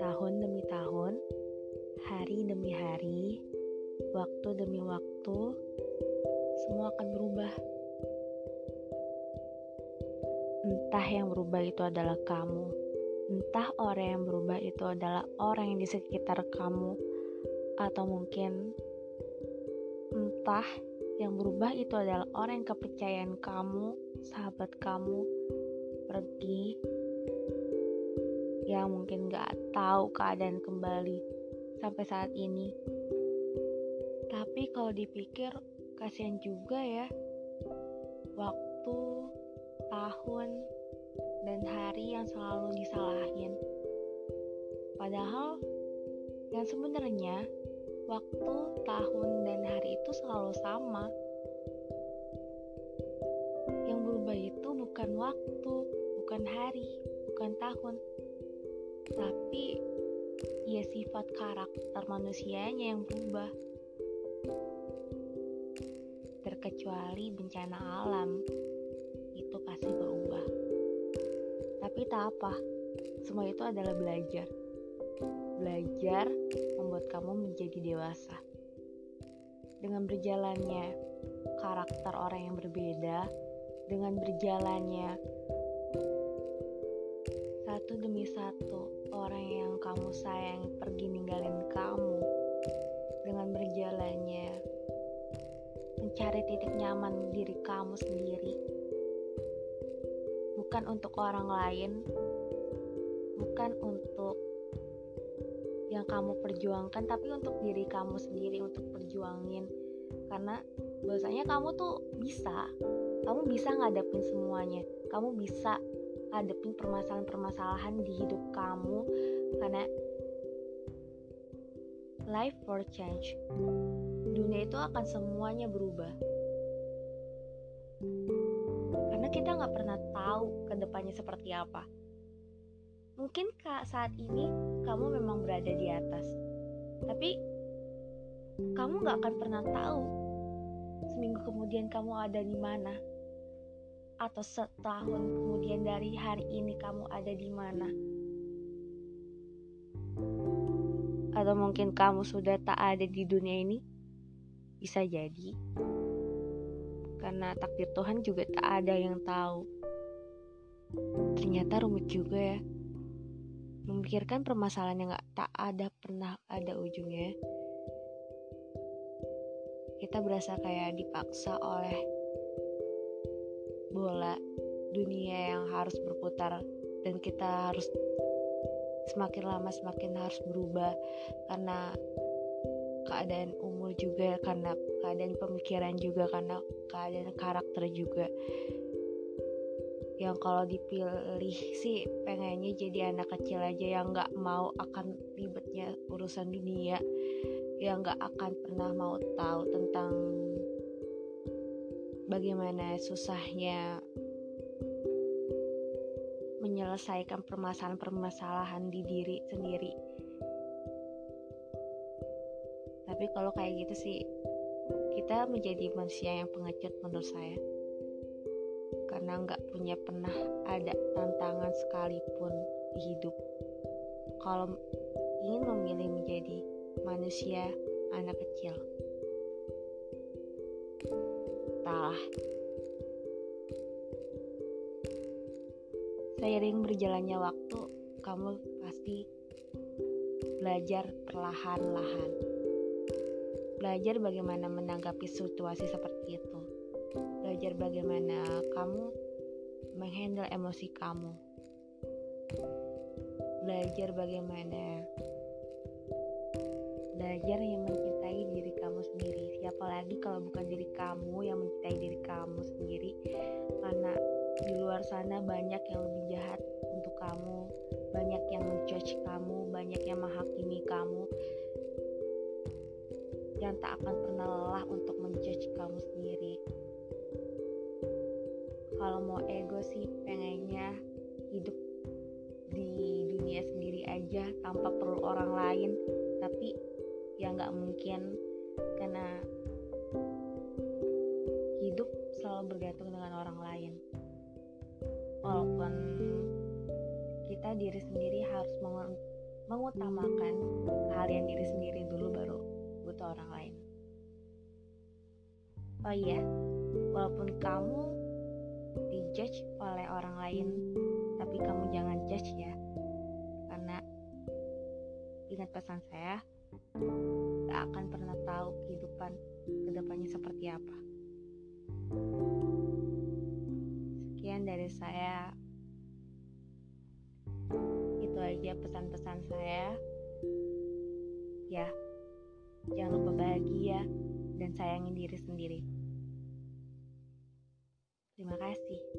Tahun demi tahun, hari demi hari, waktu demi waktu, semua akan berubah. Entah yang berubah itu adalah kamu, entah orang yang berubah itu adalah orang yang di sekitar kamu, atau mungkin entah yang berubah itu adalah orang yang kepercayaan kamu, sahabat kamu, pergi, yang mungkin gak tahu keadaan kembali sampai saat ini. Tapi kalau dipikir, kasihan juga ya. Waktu, tahun, dan hari yang selalu disalahin. Padahal, yang sebenarnya waktu, tahun, dan hari itu selalu sama. Bukan waktu, bukan hari, bukan tahun, tapi ya sifat karakter manusianya yang berubah. Terkecuali bencana alam, itu pasti berubah. Tapi tak apa, semua itu adalah belajar. Belajar membuat kamu menjadi dewasa. Dengan berjalannya karakter orang yang berbeda, dengan berjalannya. Satu demi satu orang yang kamu sayang pergi ninggalin kamu. Dengan berjalannya mencari titik nyaman diri kamu sendiri. Bukan untuk orang lain bukan untuk yang kamu perjuangkan tapi untuk diri kamu sendiri untuk perjuangin. Karena bahwasanya kamu tuh bisa kamu bisa ngadepin semuanya. Kamu bisa hadapin permasalahan-permasalahan di hidup kamu karena life for change. Dunia itu akan semuanya berubah. Karena kita nggak pernah tahu ke depannya seperti apa. Mungkin saat ini kamu memang berada di atas. Tapi kamu nggak akan pernah tahu seminggu kemudian kamu ada di mana atau setahun kemudian dari hari ini kamu ada di mana? Atau mungkin kamu sudah tak ada di dunia ini? Bisa jadi. Karena takdir Tuhan juga tak ada yang tahu. Ternyata rumit juga ya. Memikirkan permasalahan yang gak tak ada pernah ada ujungnya. Kita berasa kayak dipaksa oleh bola dunia yang harus berputar dan kita harus semakin lama semakin harus berubah karena keadaan umur juga karena keadaan pemikiran juga karena keadaan karakter juga. Yang kalau dipilih sih pengennya jadi anak kecil aja yang nggak mau akan ribetnya urusan dunia yang nggak akan pernah mau tahu tentang bagaimana susahnya menyelesaikan permasalahan-permasalahan di diri sendiri. Tapi kalau kayak gitu sih, kita menjadi manusia yang pengecut menurut saya. Karena nggak punya pernah ada tantangan sekalipun di hidup. Kalau ingin memilih menjadi manusia anak kecil salah. Seiring berjalannya waktu, kamu pasti belajar perlahan-lahan. Belajar bagaimana menanggapi situasi seperti itu. Belajar bagaimana kamu menghandle emosi kamu. Belajar bagaimana belajar yang mencintai diri kamu sendiri lagi kalau bukan diri kamu yang mencintai diri kamu sendiri. Karena di luar sana banyak yang lebih jahat untuk kamu banyak yang menjudge kamu banyak yang menghakimi kamu. Yang tak akan pernah lelah untuk menjudge kamu sendiri. Kalau mau ego sih pengennya hidup di dunia sendiri aja tanpa perlu orang lain. Tapi ya nggak mungkin karena selalu bergantung dengan orang lain. Kita diri sendiri harus mengutamakan keahlian diri sendiri dulu baru butuh orang lain. Oh iya walaupun kamu dijudge oleh orang lain tapi kamu jangan judge ya. Karena ingat pesan saya gak akan pernah tahu kehidupan ke depannya seperti apa sekian dari saya. Itu aja pesan-pesan saya. Ya jangan lupa bahagia dan sayangi diri sendiri. Terima kasih